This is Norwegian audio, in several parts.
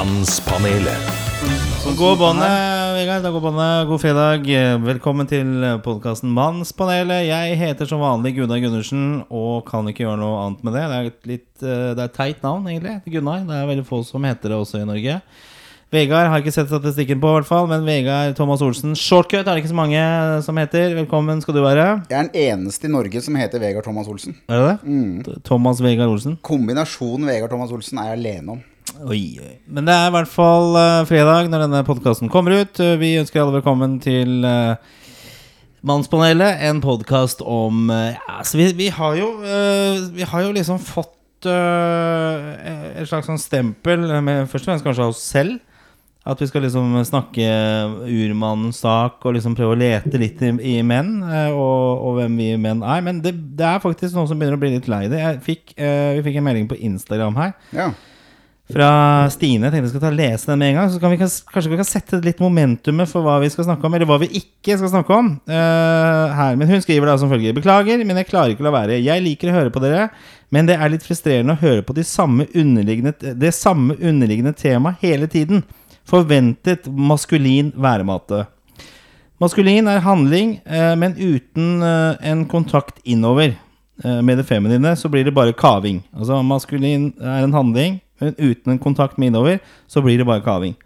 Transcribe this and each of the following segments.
Mannspanelet. God båndet, Vegard. Da går båndet. God fredag. Velkommen til podkasten Mannspanelet. Jeg heter som vanlig Gunnar Gundersen og kan ikke gjøre noe annet med det. Det er et litt eh, Det er et teit navn, egentlig. Gunnar. Det er veldig få som heter det også i Norge. Vegard har ikke sett statistikken på, i hvert fall men Vegard Thomas Olsen. Shortcut er det ikke så mange som heter. Velkommen skal du være. Jeg er den eneste i Norge som heter Vegard Thomas Olsen. Er det det? Thomas Vegard Olsen. Kombinasjonen Vegard Thomas Olsen er jeg alene om. Oi. Men det er i hvert fall uh, fredag når denne podkasten kommer ut. Uh, Vi ønsker alle velkommen til uh, Mannspanelet, en podkast om ja, vi, vi har jo Vi har jo liksom fått et slags sånn stempel, med, først og fremst kanskje av oss selv. At vi skal liksom snakke urmannens sak og liksom prøve å lete litt i, i menn. Og, og hvem vi menn er. Men det, det er faktisk noen som begynner å bli litt lei det. Fikk, vi fikk en melding på Instagram her Ja. Fra Stine. Jeg tenkte vi skal ta og lese den med en gang. Så kan vi kanskje vi kan sette litt momentumet for hva vi skal snakke om, eller hva vi ikke skal snakke om. Uh, her. Men hun skriver da som følger Beklager, men jeg klarer ikke å la være. Jeg liker å høre på dere, men det er litt frustrerende å høre på de samme det samme underliggende temaet hele tiden. Forventet maskulin væremåte. Maskulin er handling, uh, men uten uh, en kontakt innover med det feminine, så blir det bare kaving. Altså maskulin er en handling, men uten en kontakt med innover, så blir det bare kaving.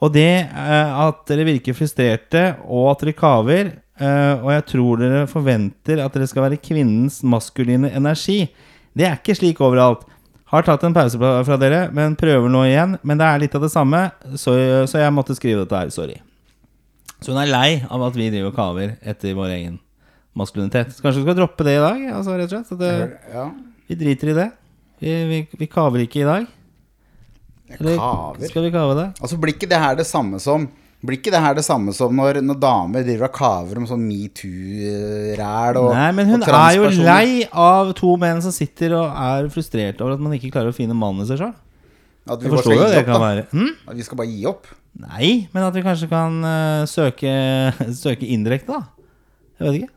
Og det eh, at dere virker frustrerte, og at dere kaver, eh, og jeg tror dere forventer at dere skal være kvinnens maskuline energi, det er ikke slik overalt. Har tatt en pause fra dere, men prøver nå igjen. Men det er litt av det samme, så, så jeg måtte skrive dette her. Sorry. Så hun er lei av at vi driver og kaver etter vår egen maskulinitet. Så kanskje vi skal droppe det i dag? Altså, rett og slett. Det, ja. vi driter i det. Vi, vi, vi kaver ikke i dag. Eller Kaver. skal vi kave det? Altså, blir ikke det her det samme som blir ikke det her det samme som når, når damer driver og kaver om sånn metoo-ræl og Nei, men hun er jo lei av to menn som sitter og er frustrert over at man ikke klarer å finne mannen i seg sjøl. At vi forstår jo det opp, kan da. være hm? At vi skal bare gi opp. Nei, men at vi kanskje kan uh, søke, søke indirekte, da. Jeg vet ikke.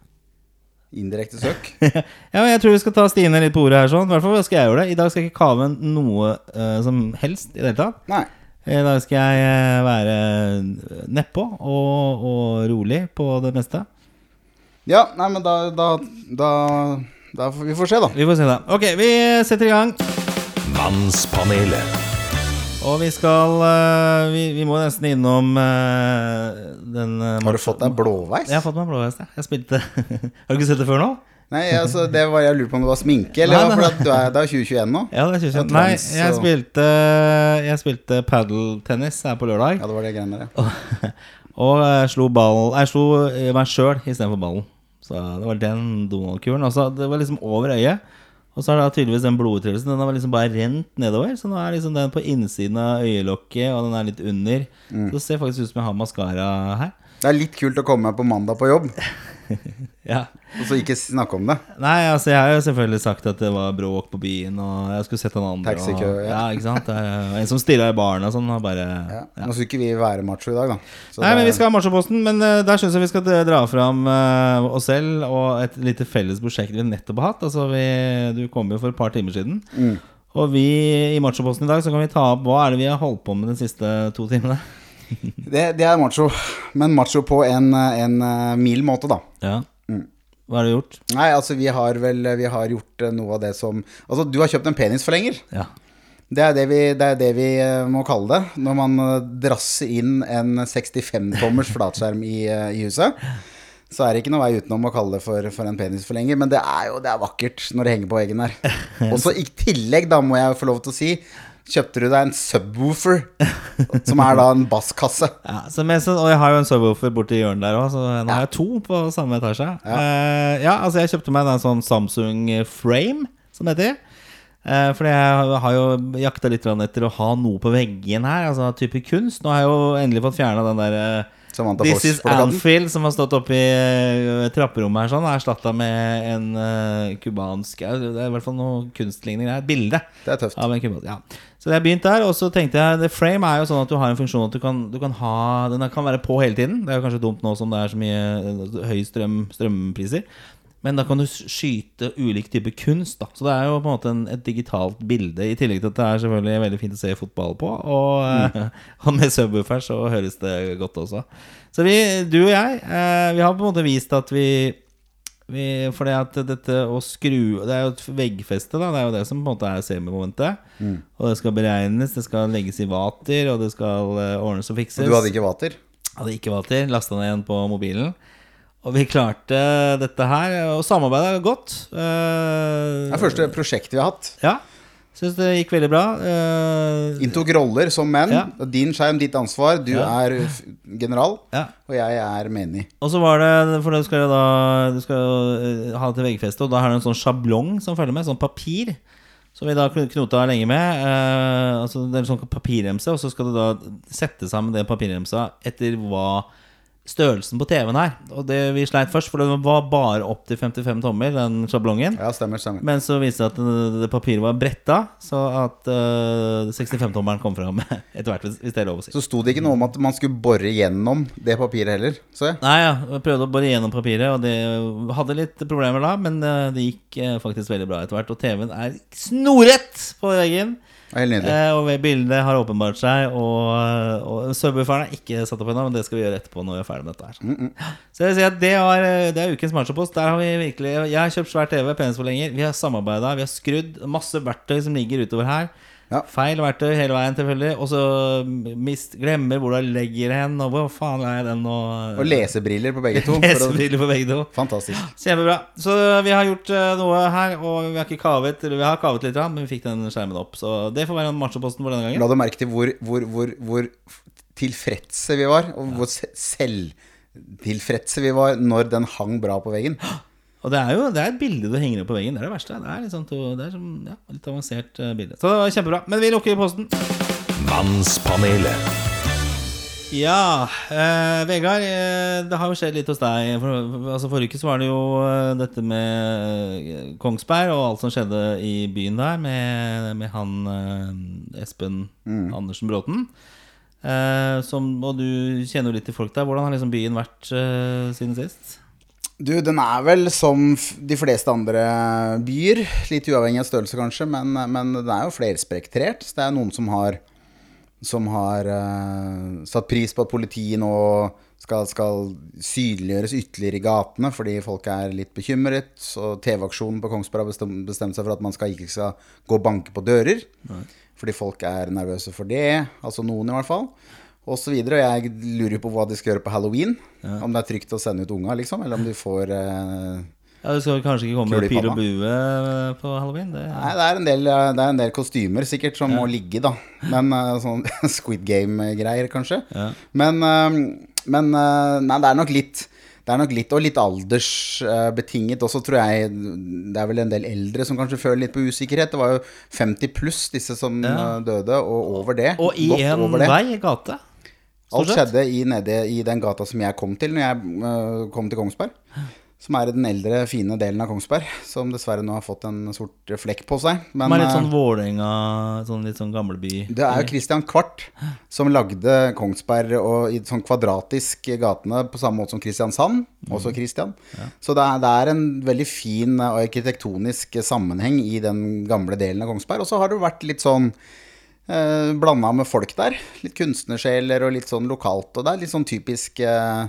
Indirekte søk. ja, men Jeg tror vi skal ta Stine litt på ordet her. sånn I hvert fall skal jeg gjøre det. I dag skal jeg ikke kave noe uh, som helst i det hele tatt. Nei. I dag skal jeg eh, være nedpå og, og rolig på det meste. Ja, nei, men da, da, da, da får Vi får se, da. Vi får se, da. Ok, vi setter i gang. Mannspanelet. Og vi skal eh, Vi, vi må nesten innom eh, den eh, Har du fått deg blåveis? Jeg har fått meg blåveis. jeg. Jeg spilte Har du ikke sett det før nå? Nei, altså, det var Jeg lurer på om det var sminke, eller Nei, nei, at du er, det er 2021 nå? Ja, det er 2021. Nei, jeg spilte Jeg spilte padeltennis her på lørdag. Ja, det var det greiene der, ja. Og jeg slo ball Jeg slo meg sjøl istedenfor ballen. Så det var den Donald-kuren. Altså, det var liksom over øyet. Og så er det tydeligvis den blodutredelsen Den har liksom bare rent nedover. Så nå er liksom den på innsiden av øyelokket, og den er litt under. Mm. Så det ser faktisk ut som jeg har maskara her. Det er litt kult å komme på mandag på jobb, Ja og så ikke snakke om det. Nei, altså jeg har jo selvfølgelig sagt at det var bråk på byen, og jeg skulle sett en andre. Taxikø, og, ja. ja. ikke sant? En som stirra i baren og sånn, og bare Ja. ja. Nå skulle ikke vi være macho i dag, da. Så Nei, det- men vi skal ha Machoposten, men uh, der syns jeg vi skal dra fram uh, oss selv og et lite felles prosjekt vi nettopp har hatt. Altså, vi, du kom jo for et par timer siden. Mm. Og vi i Machoposten i dag så kan vi ta opp hva er det vi har holdt på med de siste to timene. Det, det er macho, men macho på en, en eh, mild måte, da. Ja. Mm. Hva har du gjort? Nei, altså, vi har vel Vi har gjort eh, noe av det som Altså, du har kjøpt en penisforlenger. Ja. Det er det vi, det er det vi eh, må kalle det når man drasser inn en 65-tommers flatskjerm i, i huset. Så er det ikke noe vei utenom å kalle det for, for en penisforlenger. Men det er jo det er vakkert når det henger på veggen her. Og så i tillegg, da må jeg få lov til å si, kjøpte du deg en subwoofer, som er da en basskasse. Ja, så mest, og jeg har jo en subwoofer borti hjørnet der òg, så nå har jeg to på samme etasje. Ja. ja, altså jeg kjøpte meg en sånn Samsung Frame, som det heter. Eh, fordi jeg har jo jakta litt etter å ha noe på veggen her, altså type kunst. Nå har jeg jo endelig fått fjerna den der Samantha This is Anfield, som har stått oppi i eh, trapperommet her, sånn, er erstatta med en uh, kubansk Det er i hvert fall noe kunstlignende greier. Et bilde. Det er tøft. Ja. Så jeg begynte der, og så tenkte jeg The frame er jo sånn at du har en funksjon at du kan, du kan ha Den kan være på hele tiden. Det er jo kanskje dumt nå som det er så mye eh, høye strøm, strømpriser. Men da kan du skyte ulik type kunst. da Så det er jo på en måte en, et digitalt bilde, i tillegg til at det er selvfølgelig veldig fint å se fotball på. Og, mm. og med subwoofer så høres det godt også. Så vi, du og jeg, eh, vi har på en måte vist at vi, vi For det at dette å skru Det er jo et veggfeste, da. Det er jo det som på en måte er semimomentet. Og det skal beregnes, det skal legges i vater, og det skal eh, ordnes og fikses. Og Du hadde ikke vater? Hadde ikke vater. Lasta ned igjen på mobilen. Og vi klarte dette her, og samarbeidet er godt. Eh, Det er første prosjektet vi har hatt. Ja. Syns det gikk veldig bra. Uh, Inntok roller som menn. Ja. Din skjerm, ditt ansvar. Du Ja. er general, ja. og jeg er menig. Og så var det For du skal jo da Du skal jo eh, ha det til veggfeste, og da har du en sånn sjablong som følger med. Sånn papir. Som vi da kn- knota lenge med. Uh, altså Det er en sånn papirremse, og så skal du da sette sammen det papirremsa etter hva størrelsen på TV-en her. Og det vi sleit først, for det var bare opp til 55 tommer, den sjablongen. Ja, stemmer, stemmer. Men så viste det seg at papiret var bretta, så at uh, 65-tommeren kom fram etter hvert, hvis hvis det er lov å si. Så sto det ikke noe om at man skulle bore gjennom det papiret heller, så jeg. Nei, ja, jeg prøvde å bore gjennom papiret, og det hadde litt problemer da, men eh, det gikk eh, faktisk veldig bra etter hvert. Og TV-en er snorrett på veggen, Eh, og bildet har åpenbart seg. Og, og Sørbufferen er ikke satt opp ennå, men det skal vi gjøre etterpå når vi er ferdig med dette her. Så jeg vil si at det, var, eh, det er ukens Machopost. Der har vi virkelig Jeg har kjøpt svær TV, penisforlenger. Vi har samarbeida, vi har skrudd. Masse verktøy som ligger utover her. Ja. Feil verktøy hele veien, selvfølgelig. Og så mist, glemmer hvor du legger hen, og hvor faen er den, og Og lesebriller på begge to. Lesebriller på begge to. Fantastisk. Kjempebra. Så vi har gjort eh, noe her, og vi har ikke kavet. Eller vi har kavet litt, men vi fikk den skjermen opp. Så det får være machoposten for denne gangen. La du merke til hvor, hvor, hvor, hvor tilfredse vi var, og hvor selvtilfredse vi var når den hang bra på veggen. Og det er jo det er et bilde du henger opp på veggen. Det er det verste. Det er litt, sånn, det er som, ja, litt avansert eh, bilde. Så det var kjempebra. Men vi lukker posten. Mannspanelet. Ja, eh, Vegard. Eh, det har jo skjedd litt hos deg. For, altså Forrige uke så var det jo eh, dette med Kongsberg og alt som skjedde i byen der, med, med han eh, Espen Andersen Bråten. Eh, som, og du kjenner jo litt til folk der. Hvordan har liksom byen vært eh, siden sist? Du, den er vel som de fleste andre byer, litt uavhengig av størrelse kanskje, men, men den er jo flerspektrert. Så det er noen som har, som har uh, satt pris på at politiet nå skal, skal synliggjøres ytterligere i gatene fordi folk er litt bekymret. Så TV-aksjonen på Kongsberg har bestemt, bestemt seg for at man skal, ikke skal gå og banke på dører. Fordi folk er nervøse for det. Altså noen, i hvert fall. Og så videre. Og jeg lurer på hva de skal gjøre på halloween. Om det er trygt å sende ut unga, liksom. Eller om de får eh, Ja, Du skal kanskje ikke komme med pil og bue eh, på halloween? Det, Nei, det er en del, eh, det er en del kostymer sikkert som må ligge, da. Men eh, sånn Squid Game-greier, kanskje. Ja. Men, men Nei, det er nok litt det er nok litt, og litt aldersbetinget også, tror jeg. Det er vel en del eldre som kanskje føler litt på usikkerhet. Det var jo 50 pluss, disse som Ja. døde, og over det. og i Godt en vei, gate. Alt skjedde i, nede i den gata som jeg kom til når jeg uh, kom til Kongsberg. Som er den eldre, fine delen av Kongsberg. Som dessverre nå har fått en sort flekk på seg. Men er litt sånn Vålerenga, sånn litt sånn gamleby. det er jo Christian Kvart som lagde Kongsberg og i sånn kvadratisk gatene på samme måte som Kristiansand. Også Christian. Så det er, det er en veldig fin øh, arkitektonisk sammenheng i den gamle delen av Kongsberg. Og så har det vært litt sånn eh, blanda med folk der. Litt kunstnersjeler og litt sånn lokalt. Og det er litt sånn typisk eh,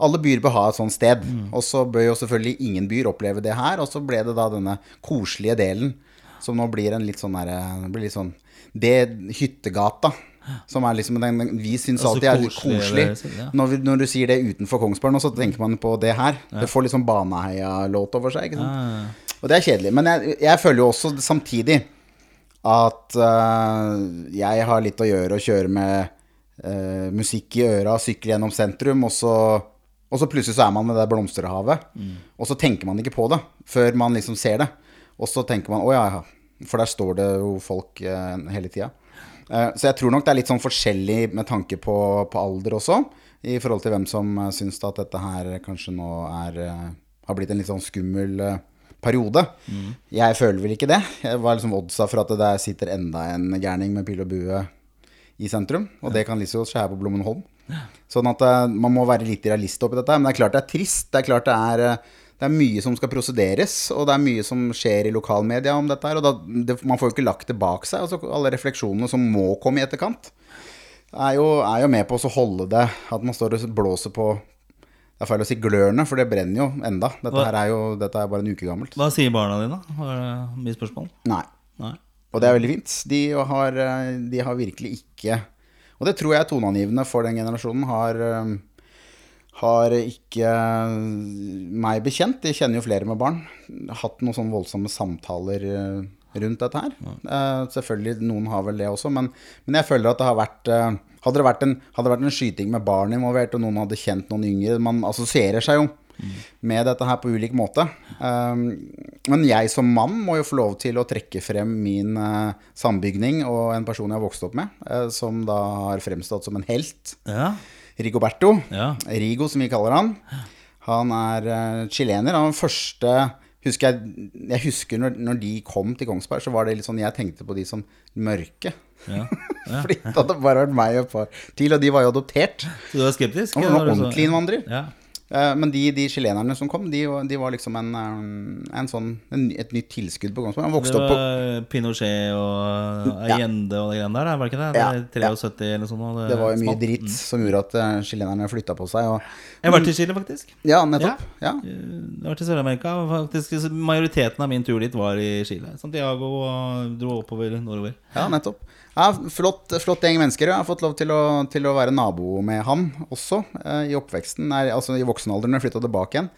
Alle byer bør ha et sånt sted. Og så bør jo selvfølgelig ingen byer oppleve det her. Og så ble det da denne koselige delen som nå blir en litt sånn derre blir litt sånn Det hyttegata. Som er liksom den, den Vi syns Altså alltid er litt koselig, koselig. ja. Når, vi, når du sier det utenfor Kongsberg nå, så tenker man på det her. Det får litt sånn Baneheia-låt over seg. Ikke sant? Ah, Og det er kjedelig. Men jeg, jeg føler jo også samtidig at uh, jeg har litt å gjøre å kjøre med uh, musikk i øra, sykle gjennom sentrum, og så, og så plutselig så er man med det blomsterhavet. Og så tenker man ikke på det før man liksom ser det. Og så tenker man å ja, ja. For der står det jo folk uh, hele tida. Så jeg tror nok det er litt sånn forskjellig med tanke på, på alder også, i forhold til hvem som uh, syns at dette her kanskje nå er har blitt en litt sånn skummel eh, periode. Jeg føler vel ikke det. Jeg var liksom oddsa for at det der sitter enda en gærning med pil og bue i sentrum, og det kan liksom skje her på Blommenholm. Sånn at eh, man må være litt realist oppi dette. Men det er klart det er trist. Det er klart det er, eh, det er mye som skal prosederes, og det er mye som skjer i lokalmedia om dette her. Og da, det, man får jo ikke lagt det bak seg. Altså, alle refleksjonene som må komme i etterkant, er jo, er jo med på å holde det At man står og blåser på Det er feil å si glørne, for det brenner jo enda. Dette her er jo dette er bare en uke gammelt. Hva sier barna dine? Var det mye spørsmål? Nei. Nei. Og det er veldig fint. De har, eh, de har virkelig ikke Og det tror jeg toneangivende for den generasjonen. Har, eh, har ikke eh, meg bekjent, de kjenner jo flere med barn, hatt noen sånne voldsomme samtaler rundt dette her. Ja. selvfølgelig, noen har vel det også, men, men jeg føler at det har vært hadde det, vært en, det vært en skyting med barn involvert, og noen hadde kjent noen yngre Man assosierer seg jo med dette her på ulik måte. Um, men jeg som mann må jo få lov til å trekke frem min uh, sambygning og en person jeg har vokst opp med, uh, som da har fremstått som en helt. Ja. Rigoberto. Ja. Rigo, som vi kaller han. Han er uh, chilener. Han er den første husker jeg, jeg husker når, når de kom til Kongsberg, så var det litt sånn Jeg tenkte på de som mørke. Ja. Fordi det hadde bare vært meg og et par til, og de var jo adoptert. Så du var skeptisk? Han var ordentlig innvandrer. Ja. Eh, Men de, de chilenerne som kom, de, de var liksom en, eh, en sånn, en, et nytt tilskudd på Kongsberg. Han Det vokste opp på Pinochet og Allende og det greiene der, var det ikke det? Ja, det er 73 eller noe sånt. og Det var jo mye dritt dritt som gjorde at eh, chilenerne flytta på seg. Og, Jeg har vært i Chile, faktisk. ja, nettopp. Ja. Jeg har vært i Sør-Amerika. Faktisk Majoriteten av min tur dit var i Chile. Santiago og dro oppover nordover. Ja, nettopp. Ja, flott, flott gjeng mennesker. Jeg har fått lov til å, til å være nabo med han også eh, i oppveksten. Nei, altså I voksen alder når jeg flytta tilbake igjen.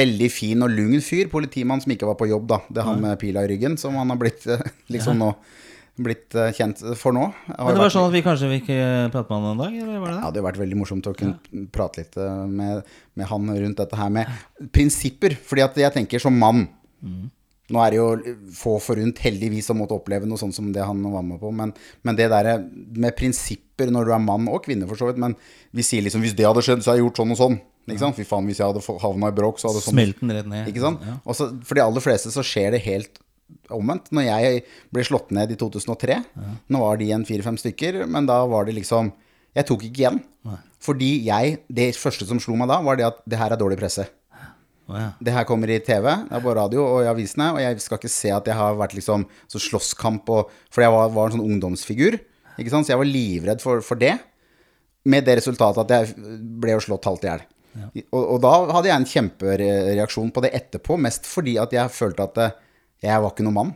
Veldig fin og lugn fyr. Politimann som ikke var på jobb, da. Det er han med pila i ryggen som han har blitt eh, liksom nå blitt eh, kjent for nå. Men det var sånn at vi kanskje fikk eh, prate med han en dag? Eller var det Ja, det? hadde jo vært veldig morsomt å kunne prate litt med, med han rundt dette her med prinsipper. Fordi at jeg tenker som mann Nå er det jo få forunt, heldigvis, som måtte oppleve noe sånt som det han var med på. Men, men det derre med prinsipper når du er mann og kvinne, for så vidt. Men vi sier liksom hvis det hadde skjedd, så hadde jeg gjort sånn og sånn. Ikke sant? Fy faen, hvis jeg hadde havna i bråk, så hadde sånn Smelten rett ned. Ikke sant? Ja. Også, for de aller fleste så skjer det helt omvendt. Når jeg ble slått ned i 2003, nå var de en fire-fem stykker, men da var det liksom Jeg tok ikke igjen. Fordi jeg Det første som slo meg da, var det at det her er dårlig presse. Ja. Det her kommer i TV, det er på radio og i avisene, og jeg skal ikke se at jeg har vært liksom så slåsskamp og For jeg var, var en sånn ungdomsfigur, ikke sant, så jeg var livredd for, for det. Med det resultatet at jeg ble jo slått halvt i hjel. Og, og da hadde jeg en kjempereaksjon på det etterpå, mest fordi at jeg følte at eh, jeg var ikke noen mann.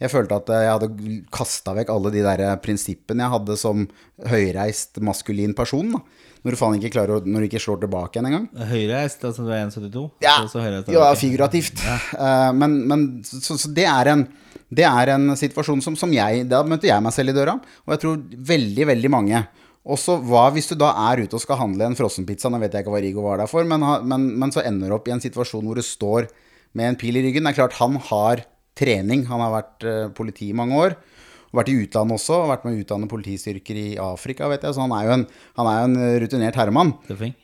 Jeg følte at eh, jeg hadde kasta vekk alle de der prinsippene jeg hadde som høyreist maskulin person. Da. Når du faen ikke klarer å Når du ikke slår tilbake igjen engang. Høyreist, altså du er 1,72? Ja, Så- så jo, er ja figurativt. Eh, men men så, så det er en det er en situasjon som, som jeg Da møter jeg meg selv i døra, og jeg tror veldig, veldig mange. Også hva hvis du da er ute og skal handle en frossenpizza, nå vet jeg ikke hva Rigo var der for, men, men, men så ender du opp i en situasjon hvor du står med en pil i ryggen. Det er klart, han har trening. Han har vært eh, politi i mange år. Vært i utlandet også, vært med å utdanne politistyrker i Afrika, vet jeg. Så han er jo en, han er jo en rutinert herremann.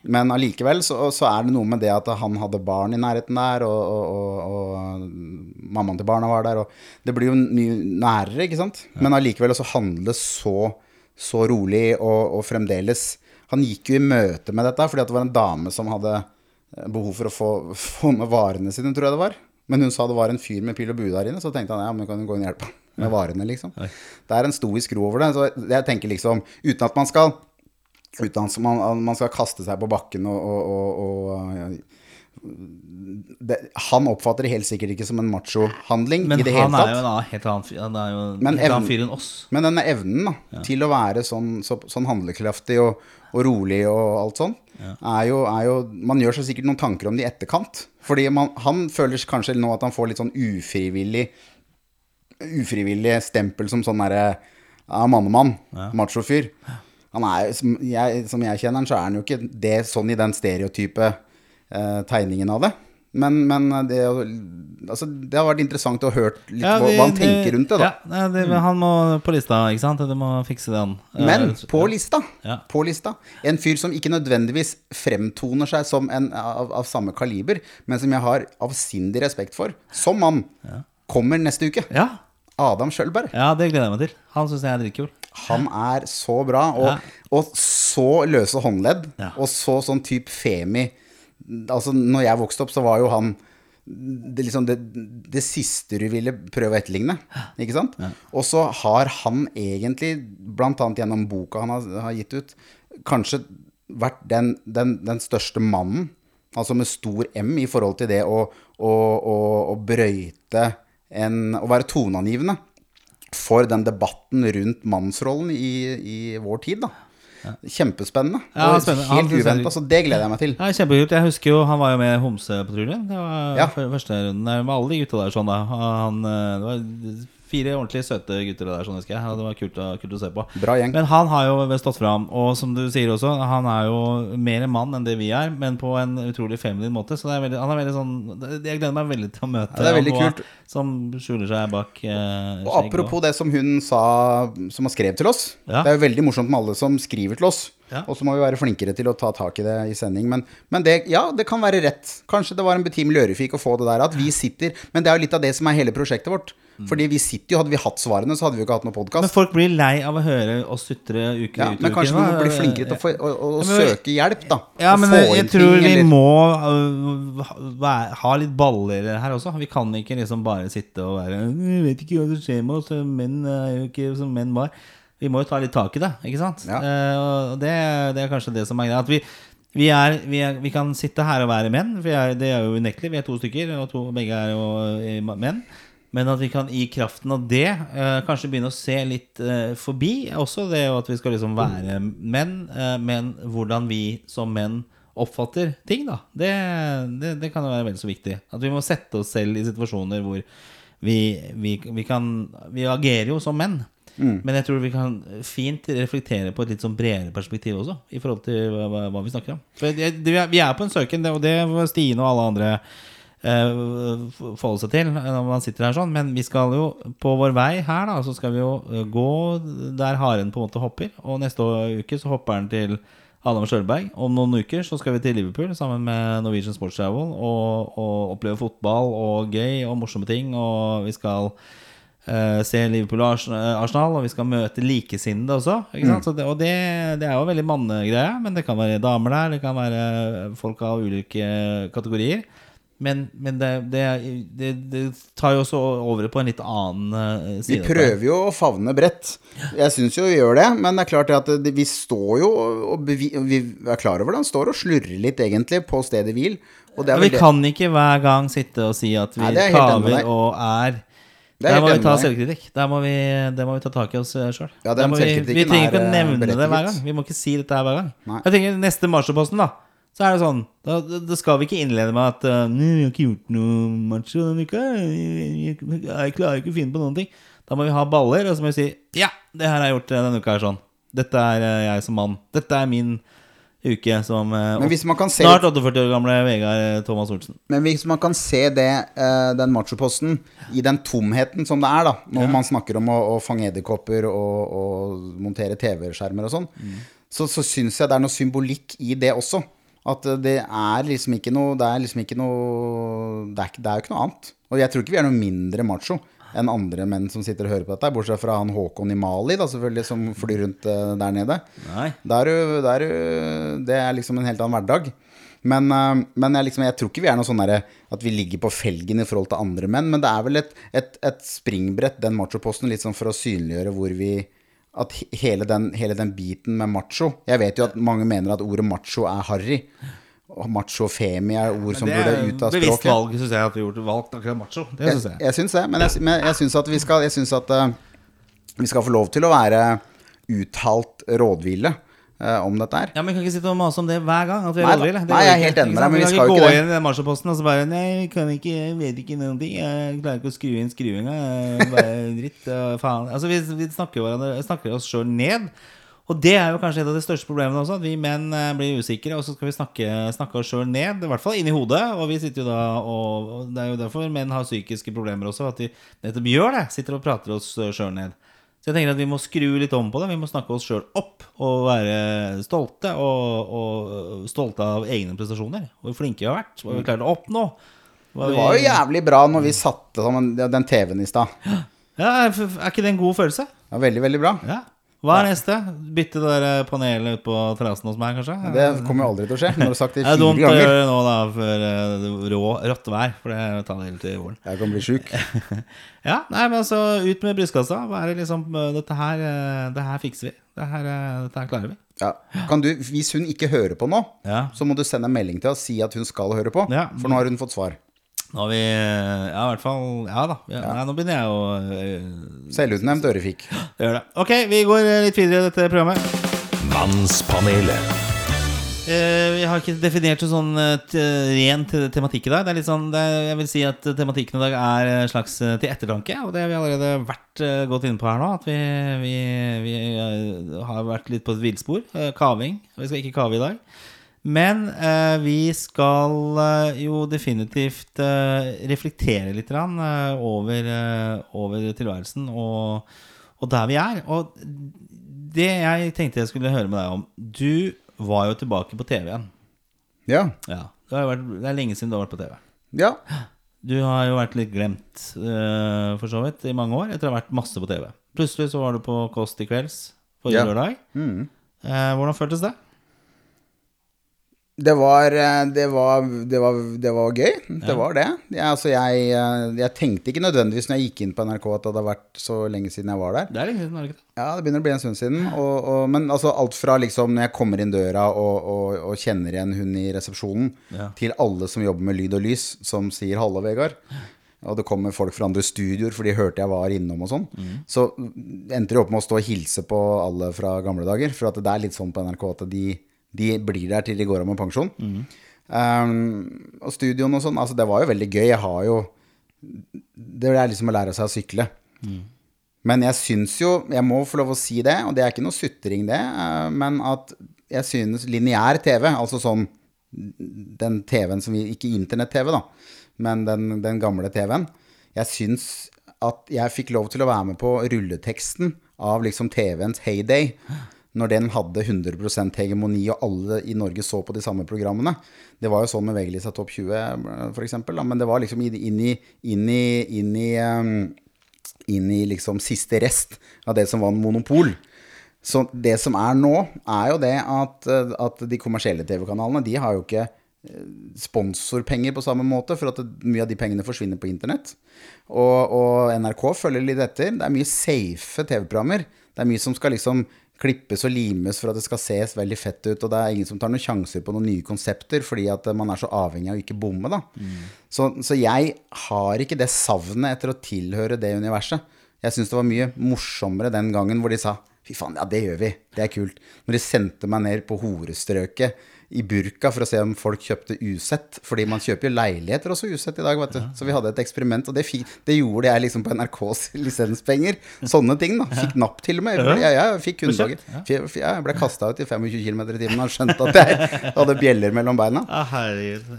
Men allikevel så, så er det noe med det at han hadde barn i nærheten der, og, og, og, og mammaen til barna var der, og det blir jo mye nærere, ikke sant? Men allikevel også handle så, så rolig og, og fremdeles Han gikk jo i møte med dette fordi at det var en dame som hadde eh, behov for å få, få med varene sine, tror jeg det var. Men hun sa det var en fyr med pil og bue der inne, så tenkte han ja, men kan du gå inn og hjelpe ham med varene, liksom. Det er en stoisk ro over det. Så jeg tenker liksom, uten at man skal Uten at man, man skal kaste seg på bakken og, og, og, og det, Han oppfatter det helt sikkert ikke som en machohandling Men i det han hele er jo en annen, helt annen. Han er jo en Men helt annen fyr enn oss. Men denne evnen da, til å være sånn, så, sånn handlekraftig og, og rolig og alt sånn, er, jo, er jo Man gjør seg sikkert noen tanker om det i etterkant. Fordi man, han føler kanskje nå at han får litt sånn ufrivillig Ufrivillig stempel som sånn derre ja, mannemann. Machofyr. Han er, som jeg, som jeg kjenner han, så er han jo ikke det sånn i den stereotype eh, tegningen av det. Men, men det, altså, det har vært interessant å høre litt Ja, vi- hva han tenker rundt det. da Ja, det, Han må på lista, ikke sant? Du må fikse det, han. Men Eh, på lista, Ja. på lista En fyr som ikke nødvendigvis fremtoner seg som en av, av samme kaliber, men som jeg har avsindig respekt for, som mann, kommer neste uke. Ja, Adam Schjølberg. ja, det gleder jeg meg til. Han syns jeg er dritkul. Han er så bra, og, og så løse håndledd, og så sånn type femi. Altså, når jeg vokste opp, så var jo han det, liksom det, det siste du ville prøve å etterligne. Ikke sant? Og så har han egentlig, annet gjennom boka han har, har gitt ut, kanskje vært den, den, den største mannen, altså med stor M, i forhold til det å, å, å, å brøyte en Å være toneangivende for den debatten rundt mannsrollen i, i vår tid, da. Kjempespennende. Ja, spennende. Helt uventa, så det gleder jeg meg til. Ja, Kjempekult. Jeg husker jo han var jo med i Homsepatruljen. Det var Ja. første runden med alle de gutta der sånn, da. Han, eh, det var fire ordentlig søte gutter der, sånn husker jeg. Og det var kult, å- kult å se på. Bra gjeng. Men han har jo stått fram, og som du sier også, han er jo mer en mann enn det vi er, men på en utrolig feminin måte. Så det er veldig, han er veldig sånn Jeg gleder meg veldig til å møte Ja, det er veldig kult. Som skjuler seg bak eh, Og apropos apropos det som hun sa, som har skrevet til oss. Ja. Det er jo veldig morsomt med alle som skriver til oss. Ja. Og så må vi være flinkere til å ta tak i det i sending. Men, men det, ja, det kan være rett. Kanskje det var en betimelig ørefik å få det der. At vi sitter Men det er jo litt av det som er hele prosjektet vårt. Fordi vi sitter jo Hadde vi hatt svarene, så hadde vi jo ikke hatt noen Men folk blir lei av å høre oss sutre uke Ja, ut og men kanskje vi må bli flinkere til å, få, å, å, men- søke hjelp, da. Ja, men jeg, tror vi eller- må øh, ha- ha litt baller her også. Vi kan ikke liksom bare sitte og være Vi vet ikke hva som skjer med oss. Menn er jo ikke som menn var. Vi må jo ta litt tak i det, ikke sant? Ja. Eh, og det, det er kanskje det som er greia. At vi, vi, er, vi, er, vi kan sitte her og være menn, for er, det er jo unektelig. Vi er to stykker, og to, begge er jo eh, menn. Men at vi kan i kraften av det eh, kanskje begynne å se litt eh, forbi også det at vi skal liksom være menn, eh, men hvordan vi som menn oppfatter ting, da. Det, det, det kan jo være vel så viktig. At vi må sette oss selv i situasjoner hvor vi, vi, vi kan Vi agerer jo som menn. Men jeg tror vi kan fint reflektere på et litt sånn bredere perspektiv også, i forhold til hva, hva, vi snakker om. For det, det, vi er på en søken, og det får Stine og alle andre eh, forholde seg til når man sitter her sånn. Men vi skal jo på vår vei her, da, så skal vi jo eh, gå der haren på en måte hopper. Og neste uke så hopper han til Adam Sjølberg. Om noen uker så skal vi til Liverpool sammen med Norwegian Sports Travel og, og oppleve fotball og gøy og morsomme ting. Og vi skal eh, se Liverpool og Ars- eh, Arsenal, og vi skal møte likesinnede også. Så det, og det, det er jo veldig mannegreie, men det kan være damer der, det kan være folk av ulike kategorier. Men, men det, det, tar jo også over på en litt annen side. Vi prøver jo å favne bredt. Jeg syns jo vi gjør det, men det er klart at vi står jo og vi, Vi er klar over det. Han står og slurrer litt, egentlig, på stedet hvil. Og vi kan ikke hver gang sitte og si at vi Nei, er kaver og er Der må vi ta selvkritikk. Må vi, det må vi ta tak i oss sjøl. Ja, vi, vi trenger ikke å eh, nevne det hver gang. Vi må ikke si dette her hver gang. Nei. Jeg tenker Neste Marsjøposten, da. Så er det sånn Da, da skal vi ikke innlede med at uh, 'Vi har ikke gjort noe macho denne uka. Jeg, jeg, jeg klarer ikke å finne på noen ting'. Da må vi ha baller, og så må vi si 'Ja, det her har jeg gjort eh, denne uka her sånn'. Dette er eh, jeg som mann. Dette er min uke som eh, Men hvis man kan se snart 48 år gamle Vegard eh, Thomas Olsen. Men hvis man kan se det, eh, den machoposten, i den tomheten som det er, da når man snakker om å, å fange edderkopper og, og montere TV-skjermer og sånn, så, så syns jeg det er noe symbolikk i det også. At eh, det er liksom ikke noe Det er liksom ikke noe Det er, ikke- jo ikke noe annet. Og jeg tror ikke vi er noe mindre macho enn andre menn som sitter og hører på dette, bortsett fra han Håkon i Mali, da selvfølgelig, som flyr rundt eh, der nede. Der, er er du, det er liksom en helt annen hverdag. Men, eh, men jeg, liksom, jeg tror ikke vi er noe sånn der at vi ligger på felgen i forhold til andre menn. Men det er vel et, et, et springbrett, den machoposten, litt sånn for å synliggjøre hvor vi At hele den, hele den biten med macho Jeg vet jo at mange mener at ordet macho er harry. Og macho og femi er ord som burde er ut av bevisst språket. valg, syns jeg, at vi har gjort valgt akkurat macho. Det Jeg, synes jeg. jeg syns det, men jeg, men jeg syns at vi skal Jeg synes at uh, vi skal få lov til å være uttalt rådville eh, om dette her. Ja, men Vi kan ikke sitte og mase om det hver gang. At vi er Nei rådville. Nei, jeg er helt enig med deg, men vi kan skal jo ikke ikke gå inn i den marsjposten og så bare Nei, jeg kan ikke, jeg vet ikke noen ting. Jeg klarer ikke å skru inn skruinga. Er Bare dritt. og Faen. Altså, vi, vi snakker, snakker oss sjøl ned. Og det er jo kanskje et av de største problemene også. At vi menn eh, blir usikre, og så skal vi snakke, snakke oss sjøl ned. I hvert fall inni hodet. Og vi sitter jo da og, og Det er jo derfor menn har psykiske problemer også. At de nettopp gjør det. Sitter og prater oss sjøl ned. Så jeg tenker at vi må skru litt om på det. Vi må snakke oss sjøl opp og være stolte. Og, og stolte av egne prestasjoner. Hvor flinke vi har vært. Hva vi klarte å oppnå. Hva Det vi- var jo jævlig bra når vi satte sammen den TV-en i stad. Ja, er ikke det en god følelse? Ja, veldig, veldig bra. Ja. Hva er neste? Bytte det der eh, panelet ut på terrassen hos meg, kanskje? Det kommer jo aldri til å skje. Når du har sagt det fire ganger. Det er dumt å gjøre det nå da før eh, rå, rått vær, for det tar helt til våren. Jeg kan bli sjuk. Ja, nei, men altså, ut med brystkassa. Hva er det liksom eh, Dette her, det her fikser vi. Det her, dette her klarer vi. Ja. Kan du, hvis hun ikke hører på nå, Ja. så må du sende en melding til og si at hun skal høre på. Ja. For nå har hun fått svar. Nå har vi Ja, i hvert fall Ja da. Ja, Nei, nå begynner jeg å uh, Selvutnevnt ørefik. gjøre det. Ok, vi går eh, litt videre i dette programmet. Mannspanelet. Uh, vi har ikke definert noe sånn uh, ren tematikk i dag. Det er litt sånn, det er, jeg vil si at tematikken i dag er en slags uh, til ettertanke. Og det har vi allerede vært uh, godt inne på her nå. At vi, vi, vi har vært litt på et villspor. kaving. Vi skal ikke kave i dag. Men eh, vi skal eh, jo definitivt eh, reflektere litt rann, eh, over, eh, over tilværelsen og, og der vi er. Og det jeg tenkte jeg skulle høre med deg om Du var jo tilbake på TV igjen. Ja. Ja, det, har vært, det er lenge siden du har vært på TV. ja. Du har jo vært litt glemt, eh, for så vidt, i mange år etter å ha vært masse på TV. Plutselig så var du på Kåss til kvelds forrige Ja. lørdag. Mm. Hvordan føltes det? Det var, eh, det var, det var, det var gøy. Det var det. Jeg, altså jeg, eh, jeg tenkte ikke nødvendigvis når jeg gikk inn på NRK at det hadde vært så lenge siden jeg var der. Det er lenge siden, Norge. Ja, det begynner å bli en stund siden. Og, og, men altså alt fra liksom når jeg kommer inn døra og, og, kjenner igjen hun i resepsjonen, Ja. til alle som jobber med lyd og lys, som sier 'hallo, Vegard'. Og det kommer folk fra andre studioer, for de hørte jeg var innom og sånn. Så endte de opp med å stå og hilse på alle fra gamle dager. For at det er litt sånn på NRK at de, de blir der til de går av med pensjon. Um, og studioen og sånn, altså det var jo veldig gøy. Jeg har jo Det er liksom å lære seg å sykle. Men jeg syns jo, jeg må få lov å si det, og det er ikke noe sutring det, eh, men at jeg synes lineær TV, altså sånn den TV-en som vi Ikke internett-TV, da, men den, den gamle TV-en. Jeg syns at jeg fikk lov til å være med på rulleteksten av liksom TV-ens heyday. Når den hadde 100% hegemoni, og alle i Norge så på de samme programmene. Det var jo sånn med VG-lista Topp 20, for eksempel, men det var liksom inn i, inn i, inn i um, inn i liksom siste rest av det som var en monopol. Så det som er nå, er jo det at, eh, at de kommersielle TV-kanalene, de har jo ikke eh, sponsorpenger på samme måte, for at mye av de pengene forsvinner på internett. Og, og NRK følger litt etter. Det er mye safe TV-programmer. Det er mye som skal liksom klippes og limes for at det skal ses veldig fett ut, og det er ingen som tar noen sjanser på noen nye konsepter, fordi at man er så avhengig av å ikke bomme, da. Så, så jeg har ikke det savnet etter å tilhøre det universet. Jeg syns det var mye morsommere den gangen hvor de sa fy faen, ja, det gjør vi, det er kult. Når de sendte meg ned på horestrøket i burka for å se om folk kjøpte usett. Fordi man kjøper jo leiligheter også usett i dag, vet du. Så vi hadde et eksperiment, og det, fikk, det gjorde jeg liksom på NRKs lisenspenger. Sånne ting, da. Fikk napp til og med. Jeg, jeg, jeg fikk kundedager. Jeg, jeg ble kasta ut i 25 km i timen og skjønte at jeg hadde bjeller mellom beina. Ah.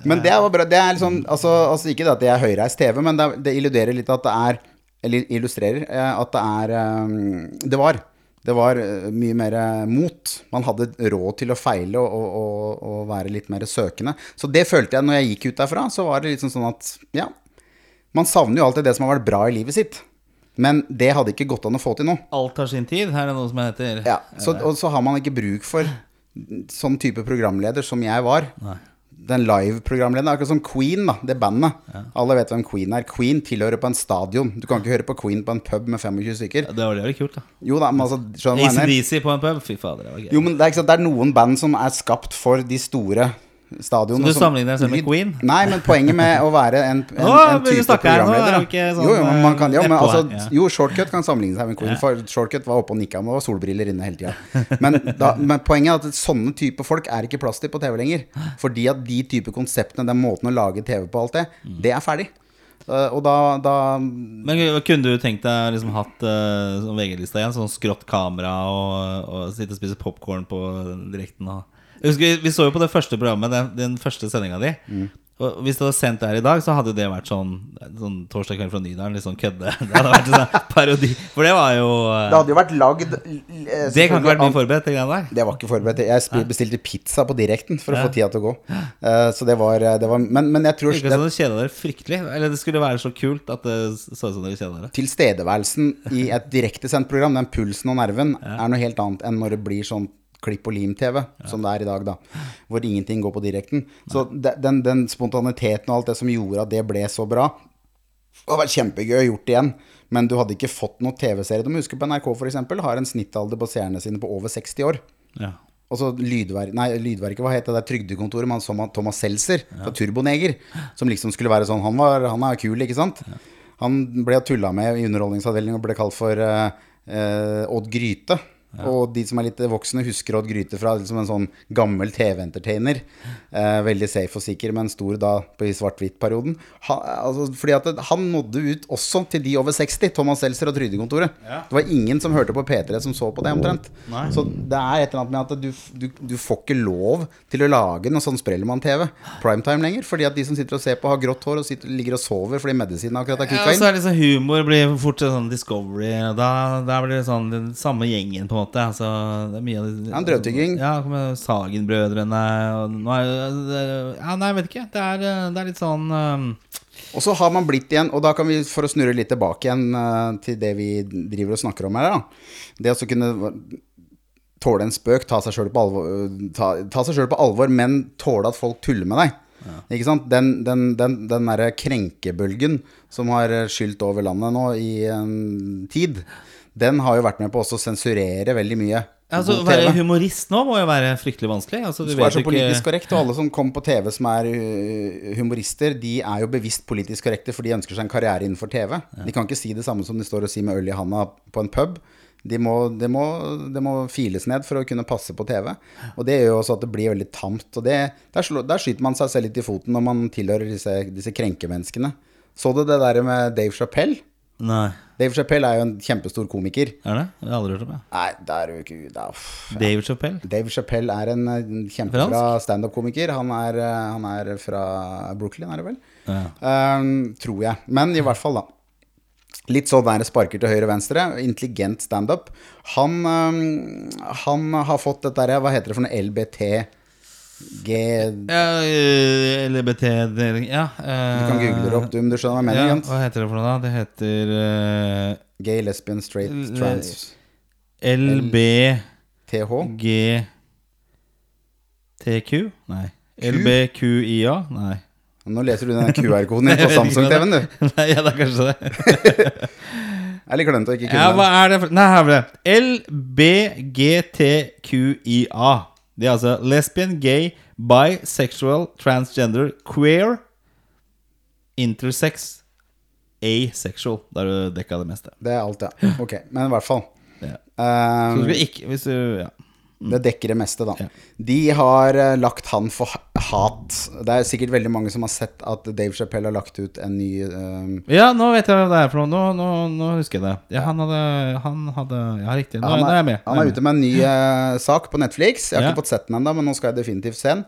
Men det var bra. Det er liksom, altså, altså Ikke det at det er høyreist TV, men det, det illuderer litt at det er Eller illustrerer eh, at det er um, Det var. Det var eh, mye mer eh, mot. Man hadde råd til å feile og, og, og, og være litt mer søkende. Så det følte jeg når jeg gikk ut derfra. Så var det liksom sånn at ja, man savner jo alltid det som har vært bra i livet sitt. Men det hadde ikke gått an å få til nå. Alt har sin tid, her er det noe som heter. Ja, så, og så har man ikke bruk for sånn type programleder som jeg var. Nei. Den live-programlederen, akkurat som Queen, da, det bandet. Alle vet hvem Queen er. Queen tilhører på en stadion. Du kan ikke høre på Queen på en pub med 25 stykker. Det var det kult, da. Jo da, men altså? ACDC på en pub, fy fader, det var gøy. Jo, men det er, sant, det er noen band som er skapt for de store stadionene. Så du sammenligner deg selv med Queen? Nei, men poenget med å være en, en, Å, en type programleder her er sånn, Jo, jo, man kan, ja, men altså, ja. jo, Shortcut kan sammenligne seg med Queen, for Shortcut var oppe og nikka, men det var solbriller inne hele tida. Men, men poenget er at sånne type folk er ikke plass til på TV lenger. Fordi at de type konseptene, den måten å lage TV på alt det, det er ferdig. Uh, og da, da Men kunne du tenkt deg liksom hatt uh, VG-lista igjen? Sånn skrått kamera og, og sitte og spise popkorn på direkten? Og... Husker, vi så jo på det første programmet, den, den første sendinga di. Og hvis du hadde sendt det her i dag, så hadde det vært sånn, sånn torsdag kveld fra Nydalen. Litt sånn kødde. Det hadde vært sånn parodi. For det var jo eh, Det hadde jo vært lagd Det kan ikke vært mye forberedt, det greiene der. Det var ikke forberedt. Jeg bestilte pizza på direkten for å få tida til å gå. Eh, så det var, det var men, men jeg tror Ikke sånn du kjeda dere fryktelig. Eller det skulle være så kult at det så ut som dere kjeda dere. tilstedeværelsen i et direktesendt program, den pulsen og nerven, er noe helt annet enn når det blir sånn klipp og lim-TV, som det er i dag, da. Hvor ingenting går på direkten. Så den, den spontaniteten og alt det som gjorde at det ble så bra, det hadde vært kjempegøy å gjort igjen. Men du hadde ikke fått noen TV-serie. Du må huske på NRK, f.eks., har en snittalder på seerne sine på over 60 år. Ja. Og så lydver nei, Lydverket, hva het det der trygdekontoret med som- Thomas Seltzer fra Turboneger, som liksom skulle være sånn Han, var, han er kul, ikke sant? Han ble tulla med i Underholdningsavdelingen og ble kalt for uh, uh, Odd Gryte. Og de som er litt voksne, husker Odd Gryte fra liksom en sånn gammel TV-entertainer. Eh, veldig safe og sikker, men stor da på i svart-hvitt-perioden. Altså, fordi at han nådde ut også til de over 60, Thomas Seltzer og Trygdekontoret. Det var ingen som hørte på P3 som så på det, omtrent. Nei. Så det er et eller annet med at du, du, du får ikke lov til å lage noe sånn Sprellemann-TV, primetime lenger, fordi at de som sitter og ser på, har grått hår og sitter, ligger og sover fordi medisinen akkurat har Ja, og så er sånn humor blir fort sånn Discovery. Da, da blir det sånn den samme gjengen, på måte. Altså, det er mye av det Ja, en drøvtygging. Ja, Sagen-brødrene Ja, nei, jeg vet ikke. Det er, det er litt sånn um, Og så har man blitt igjen, og da kan vi, for å snurre litt tilbake igjen eh, til det vi driver og snakker om her, da. Det å kunne tåle en spøk, ta seg sjøl på, alvor- ta, ta seg selv på alvor, men tåle at folk tuller med deg. Ikke sant? Den, den, den, den derre krenkebølgen som har skylt over landet nå i en tid, den har jo vært med på også å sensurere veldig mye. altså, Å være humorist nå må jo være fryktelig vanskelig. Altså, du skal være så politisk korrekt, og alle som kommer på TV som er uh, humorister, de er jo bevisst politisk korrekte, for de ønsker seg en karriere innenfor TV. De kan ikke si det samme som de står og sier med øl i handa på en pub. Det må, det, må, de må files ned for å kunne passe på TV. Og det gjør jo også at det blir veldig tamt. Og det, der, slår, der skyter man seg selv litt i foten når man tilhører disse, disse krenkemenneskene. Så du det der med Dave Chappelle? Nei. Dave Chappelle er jo en kjempestor komiker. Er det? Jeg har aldri hørt om det. Nei, det er jo ikke da, uff. David Chappelle? Dave Chappelle er en eh, kjempebra standup-komiker. Han, er, eh, han er fra Brooklyn, er det vel? Ja. Um, tror jeg. Men i hvert fall, da. Litt sånn der sparker til høyre og venstre. Intelligent standup. Han, um, han har fått dette derre Hva heter det for noe? LBTG Du Ja, eh, LBT Ja. Uh, du kan google det opp, du, men du skjønner hva jeg mener? Ja, hva heter det for noe, da? Det heter uh, Gay, lesbian, straight, trans, LBGTQ? GTQ? Nei. LBQIA? Nei. Nå leser du den QR-koden din på Samsung-TV-en, du. Nei, ja, det er kanskje det. Jeg liker litt glemt å ikke kunne Ja, hva den. er det for Nei, her ble det LBGTQIA. Det er altså lesbian, gay, bisexual, transgender, queer, intersex, asexual. Da har du dekka det meste. Det er alt, ja. Ok, men i hvert fall. Ja. Um, Så du skal ikke Hvis du Ja. Det dekker det meste, da. De har eh, lagt han for hat. Det er sikkert veldig mange som har sett at Dave Chappelle har lagt ut en ny uh... Ja, nå vet jeg hva det er for noe. Nå, nå, nå husker jeg det. Ja, han hadde, han hadde Ja, riktig. Nå, han, nå er jeg er, med. han er ute med en ny uh, sak på Netflix. Jeg har Ja. ikke fått sett den ennå, men nå skal jeg definitivt se den.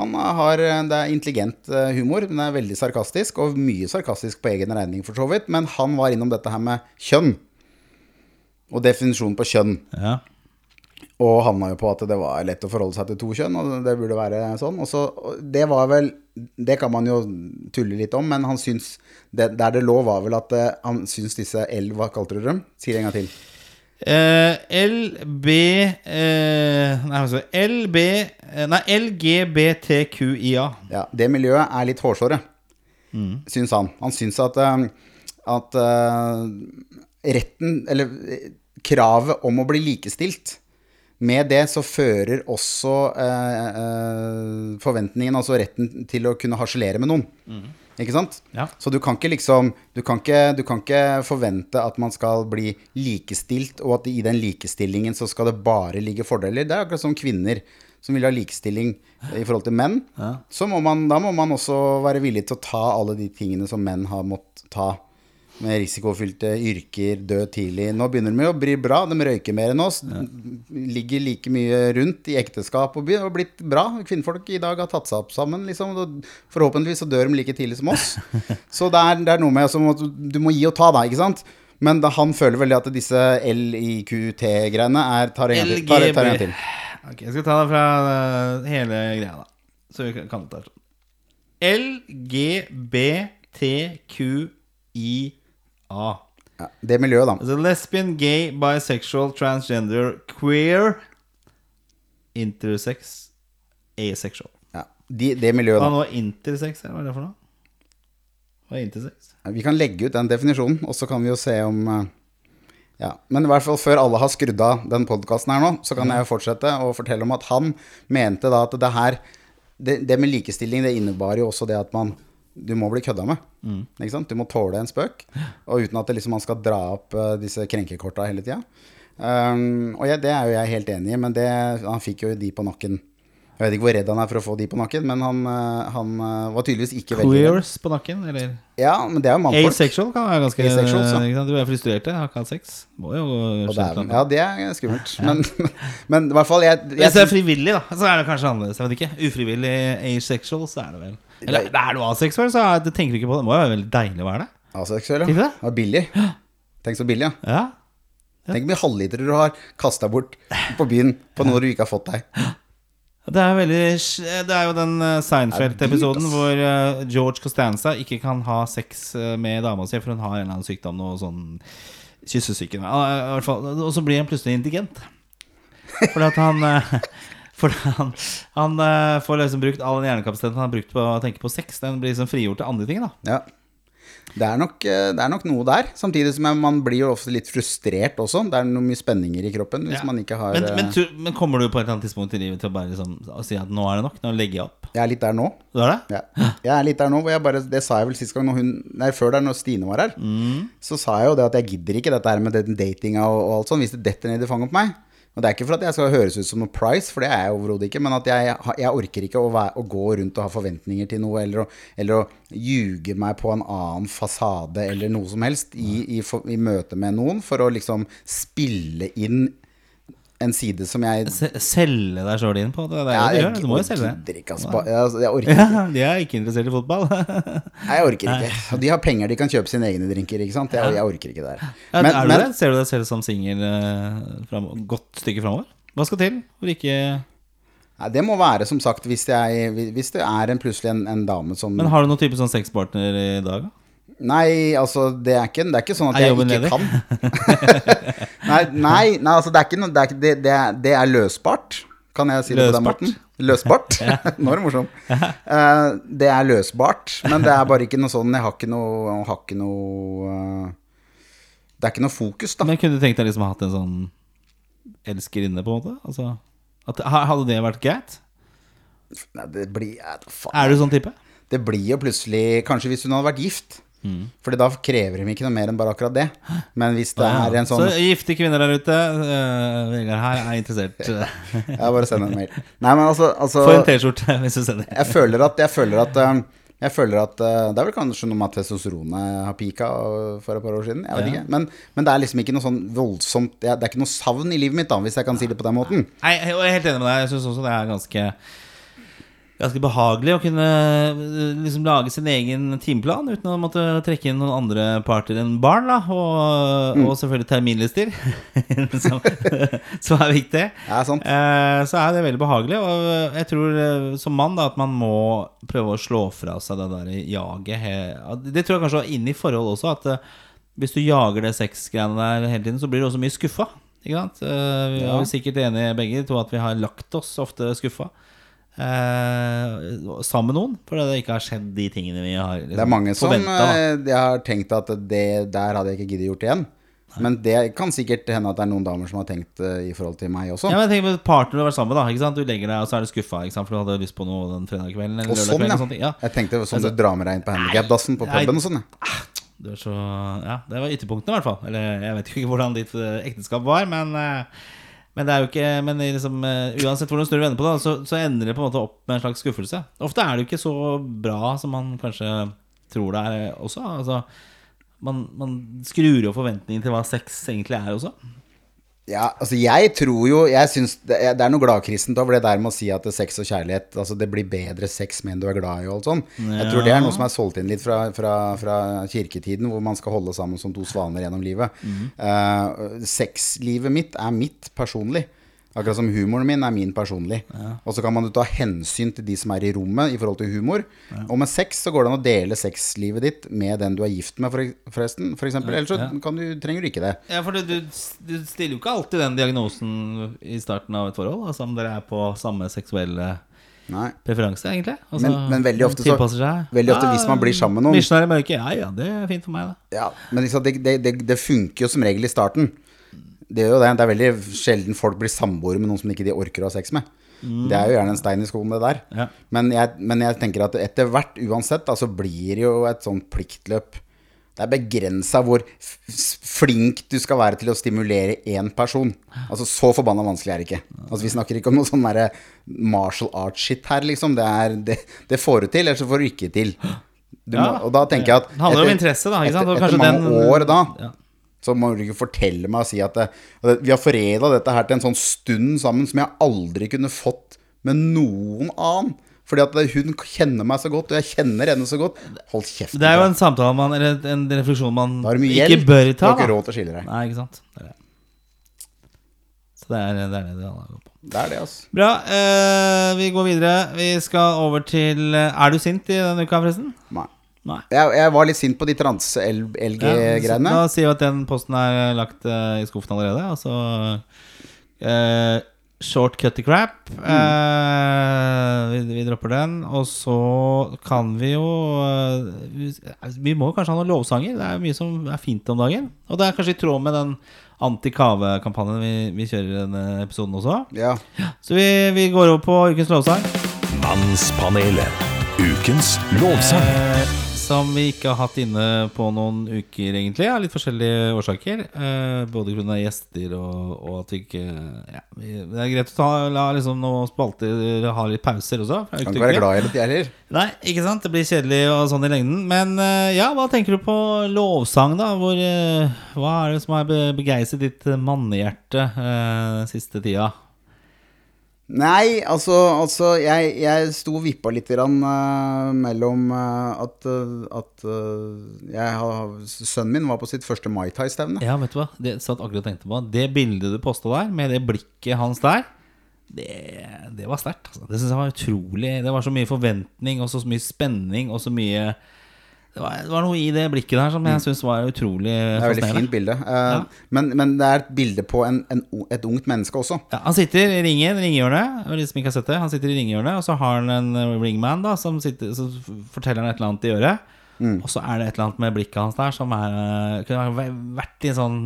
Han har, Det er intelligent humor. Den er veldig sarkastisk, og mye sarkastisk på egen regning, for så vidt. Men han var innom dette her med kjønn. Og definisjonen på kjønn. Ja. Og havna jo på at det var lett å forholde seg til to kjønn, og det burde være sånn. Og så, det var vel Det kan man jo tulle litt om, men han syns det, Der det lå, var vel at eh, han syns disse L Hva kalte du dem? Si det en gang til. Eh, LB uh, Nei, altså LB eh, Nei, LGBTQIA. Ja, Det miljøet er litt hårsåre, syns han. Han syns at, eh, at uh, retten, eller eh, kravet om å bli likestilt med det så fører også eh, eh, forventningen, altså retten til å kunne harselere med noen. Ikke sant? Ja. Så du kan ikke liksom du kan ikke, du kan ikke forvente at man skal bli likestilt, og at i den likestillingen så skal det bare ligge fordeler. Det er akkurat som kvinner som vil ha likestilling i forhold til menn. Så må man, da må man også være villig til å ta alle de tingene som menn har måttet ta med risikofylte yrker, dø tidlig. Nå begynner de å bli bra. De røyker mer enn oss. Ligger like mye rundt i ekteskap og å blitt bra. Kvinnfolk i dag har tatt seg opp sammen. Liksom. Forhåpentligvis så dør de like tidlig som oss. Så det er, det er noe med at du må gi og ta, da, ikke sant? Men da, han føler veldig at disse LIQT-greiene er Tar en gang til. Ok, jeg skal ta det fra uh, hele greia, da. Så vi kan- ta det sånn. LGBTQIA. Ja, det miljøet, da. Altså lesbian, gay, bisexual, transgender, queer, intersex, asexual. Ja, de, det miljøet, Hva da. nå intersex er? Hva er det for noe? Hva er intersex? Vi kan legge ut den definisjonen, og så kan vi jo se om eh, Ja, Men i hvert fall før alle har skrudd av den podkasten her nå, så kan jeg jo fortsette å fortelle om at han mente da at det her Det, det med likestilling, det innebar jo også det at man du må bli kødda med. Ikke sant? Du må tåle en spøk. Og uten at det liksom, man skal dra opp uh, disse krenkekorta hele tida. Um, og jeg, det er jo jeg helt enig i, men det, han fikk jo de på nakken. Jeg vet ikke hvor redd han er for å få de på nakken, men han, eh, han eh, var tydeligvis ikke veldig. Queers på nakken, eller? Ja, men det er jo mannfolk. Asexual kan være ganske Asexual, så. ikke sant? Du er frustrert, har ikke hatt sex. Må jo Og det er, ja, det er skummelt. Men, men i hvert fall jeg, jeg, Hvis det er frivillig, da, så er det kanskje annerledes. Jeg vet ikke. Ufrivillig asexual, så er det vel Eller er du aseksuell, så er, tenker du ikke på det. Det må jo være veldig deilig å være det. Aseksuell, Tenk ja. det. Det var billig. Tenk så billig, ja. Ja. Tenk hvor mye halvliter du har kasta bort på byen på noe du ikke har fått deg. Det er, veldig, det er jo den eh, Seinfeld-episoden hvor eh, George Costanza ikke kan ha sex eh, med dama si, for hun har en eller annen sykdom, noe sånn kyssesyke. Og så blir han plutselig intelligent. Fordi at han Fordi han, han får liksom brukt all den hjernekapasiteten han har brukt på å tenke på sex. Den blir liksom frigjort til andre ting. da Ja. Det er, nok, eh, det er nok noe der. Samtidig som man blir jo ofte litt frustrert også. Det er noe mye spenninger i kroppen hvis Ja. man ikke har men, eh, men, tror- men kommer du på et eller annet tidspunkt i livet til å bare liksom, å si at nå er det nok? Nå legger jeg opp? Jeg er litt der nå. Du er det? Ja. Jeg er litt der nå, jeg bare, det sa jeg vel sist gang når hun, nei, før der når Stine var her. Mm. Så sa jeg jo det at jeg gidder ikke dette her med den datinga og, og alt sånn, hvis det detter ned i fanget på meg. Og det er ikke for at jeg skal høres ut som noe price, for det er jeg overhodet ikke, men at jeg, jeg, orker ikke å, være, å gå rundt og ha forventninger til noe, eller å, eller å ljuge meg på en annen fasade eller noe som helst i, i, for- i møte med noen, for å liksom spille inn en side som jeg Selge deg sjøl inn på det? Det Ja, det jeg. Du må jo selge det. ikke, altså. Jeg, jeg orker ikke. Ja, de er ikke interessert i fotball. Nei, jeg orker ikke. Og de har penger, de kan kjøpe sine egne drinker. Jeg, jeg orker ikke det der. Ja, Men, er du men det? Ser du deg selv som singel et uh, godt stykke framover? Hva skal til for ikke nei, det må være som sagt hvis, hvis det er en, plutselig en, en dame som Men har du noen type sånn sexpartner i dag? da? Nei, altså, det er ikke, det er ikke sånn at jeg, jeg ikke kan. nei, nei, nei, altså, det er ikke noe Det er, det, det er, det er løsbart. Kan jeg si det på den måten? Løsbart? Nå er det morsomt. Uh, det er løsbart, men det er bare ikke noe sånn Jeg har ikke noe, har ikke noe uh, Det er ikke noe fokus, da. Men kunne du tenkt deg liksom å ha hatt en sånn elskerinne, på en måte? Altså, at, hadde det vært greit? Nei, det blir jeg, faen. Er du sånn type? Det blir jo plutselig Kanskje hvis hun hadde vært gift. Mm. Fordi da krever de ikke noe mer enn bare akkurat det. Men hvis det er en sånn Så gifte kvinner der ute, uh, Vegard her er interessert. Ja, bare send en mail. Nei, men altså, altså Få en T-skjorte hvis du sender. Jeg føler at Jeg føler at um, jeg føler at uh, Det er vel kanskje noe med at testosteronet har pika for et par år siden. Jeg vet Ja. ikke. Men, men det er liksom ikke noe sånn voldsomt Det det er ikke noe savn i livet mitt, da, hvis jeg kan si det på den måten. Nei, jeg er helt enig med deg. Jeg syns også det er ganske Ganske behagelig å kunne eh, liksom lage sin egen timeplan uten å måtte trekke inn noen andre parter enn barn. da Og, og selvfølgelig terminlister, som, som er viktig. Ja, sant. Eh, så er det veldig behagelig. Og jeg tror eh, som mann da at man må prøve å slå fra seg det der jaget. Det tror jeg kanskje var inne i forhold også. At eh, hvis du jager det sexgreiene der hele tiden, så blir du også mye skuffa. Ikke sant? Vi er Ja. sikkert enige begge to at vi har lagt oss ofte skuffa. Eh, sammen med noen, fordi det ikke har skjedd de tingene vi har liksom, Det er mange som forventet, eh, Jeg har tenkt at det der hadde jeg ikke giddet gjort igjen. Men det kan sikkert hende at det er noen damer som har tenkt uh, i forhold til meg også. Ja, men tenk på partner du har vært sammen med. da? Du legger deg, og så er du skuffa for du hadde lyst på noe den fredag kvelden. Eller Og sånn, ja. og ja. Jeg tenkte sånn Altså- du drar med deg inn på handikapdassen på Nei. puben og sånn. Ja. Du er så Ja, det var ytterpunktene, i hvert fall. Eller jeg vet jo ikke hvordan ditt eh, ekteskap var, men eh, men det er jo ikke Men liksom, eh, uansett hvordan snur du vender på det, så, så ender det på en måte opp med en slags skuffelse. Ofte er det jo ikke så bra som man kanskje tror det er også. Altså, man, man skrur jo forventningene til hva sex egentlig er også? Ja, altså jeg tror jo Jeg synes det det er noe gladkristent over det der med å si at det er sex og kjærlighet Altså det blir bedre sex med en du er glad i og alt sånn. Jeg tror det er noe som er solgt inn litt fra, fra, fra kirketiden, hvor man skal holde sammen som to svaner gjennom livet. Eh, sexlivet mitt er mitt personlig. Akkurat som humoren min er min personlig. Og så kan man ta hensyn til de som er i rommet i forhold til humor. Og med sex så går det an å dele sexlivet ditt med den du er gift med, forresten. For eksempel. Ellers så kan du, trenger du ikke det. Ja, for du, du, du stiller jo ikke alltid den diagnosen i starten av et forhold, altså om dere er på samme seksuelle Nei. preferanse, egentlig. Altså, Men- men veldig ofte så- veldig ofte hvis man blir sammen med noen- Misjonær i mørket, ja ja, det er fint for meg, da. Ja, men liksom, det, det, det, det funker jo som regel i starten. Det er jo det. Det er veldig sjelden folk blir samboere med noen som ikke de orker å ha sex med. Det er jo gjerne en stein i skoen, det der. Ja. Men, jeg, men jeg tenker at etter hvert, uansett, da, så blir det jo et sånn pliktløp. Det er begrensa hvor flink du skal være til å stimulere én person. Altså Så forbanna vanskelig er det ikke. Altså Vi snakker ikke om noe sånn martial art-shit her, liksom. Det, er, det, det får du til, eller så får du ikke til. Du må, Ja. og da tenker jeg at Det handler om interesse, da, ikke sant? Etter, etter mange den- år da, Ja. Så må du ikke fortelle meg og si at det, at det, vi har foreda dette her til en sånn stund sammen som jeg aldri kunne fått med noen annen. Fordi at hun kjenner meg så godt, og jeg kjenner henne så godt. Hold kjeft. Det er jo en samtale man, eller en refleksjon man har ikke bør bør Du ta. har ikke råd til å skille deg. Nei, ikke sant. Det er det. Så det er det er det det handler på. Det er det, altså. Bra. eh, vi går videre. Vi skal over til eh, Er du sint i denne uka, forresten? Nei. Nei. Jeg, jeg var litt sint på de trans-LG-greiene. Da sier vi at den posten er lagt uh, i skuffen allerede. Altså uh, Short cutty crap. Eh, vi, vi dropper den. Og så kan vi jo uh, vi, vi må kanskje ha noen lovsanger. Det er mye som er fint om dagen. Og det er kanskje i tråd med den anti-kave-kampanjen vi, vi kjører i denne episoden også. Ja. Så vi, vi går over på ukens lovsang. Mannspanelet. Ukens lovsang. Eh, som vi ikke har hatt inne på noen uker, egentlig, av litt forskjellige årsaker. Eh, både pga. gjester og, og at vi ikke ja, Det er greit å ta, la liksom noen spalter ha litt pauser også. Kan ikke være glad i det, heller. Nei, ikke sant? Det blir kjedelig og sånn i lengden. Men eh, ja, hva tenker du på lovsang, da? Hvor, eh, hva er det som har be- begeistret ditt mannehjerte eh, siste tida? Nei, altså, altså jeg, jeg sto og vippa litt grann, uh, mellom uh, at, uh, at jeg Sønnen min var på sitt første Mai Tai-stevne. Ja, vet du hva? Det satt akkurat og tenkte på. Det bildet du posta der, med det blikket hans der, det, det var sterkt. Altså. Det synes jeg var utrolig Det var så mye forventning, og så mye spenning, og så mye det var, det var noe i det blikket der som jeg syns var utrolig Det er et veldig fint bilde. Eh, men, men det er et bilde på en, en, et ungt menneske også. Ja, han sitter i ringen, ringehjørnet, og de som ikke har sett det Han sitter i ringehjørnet, og så har han en eh, ringman da som sitter, så forteller han et eller annet i øret. Mm. Og så er det et eller annet med blikket hans der som er eh, kunne vært i en sånn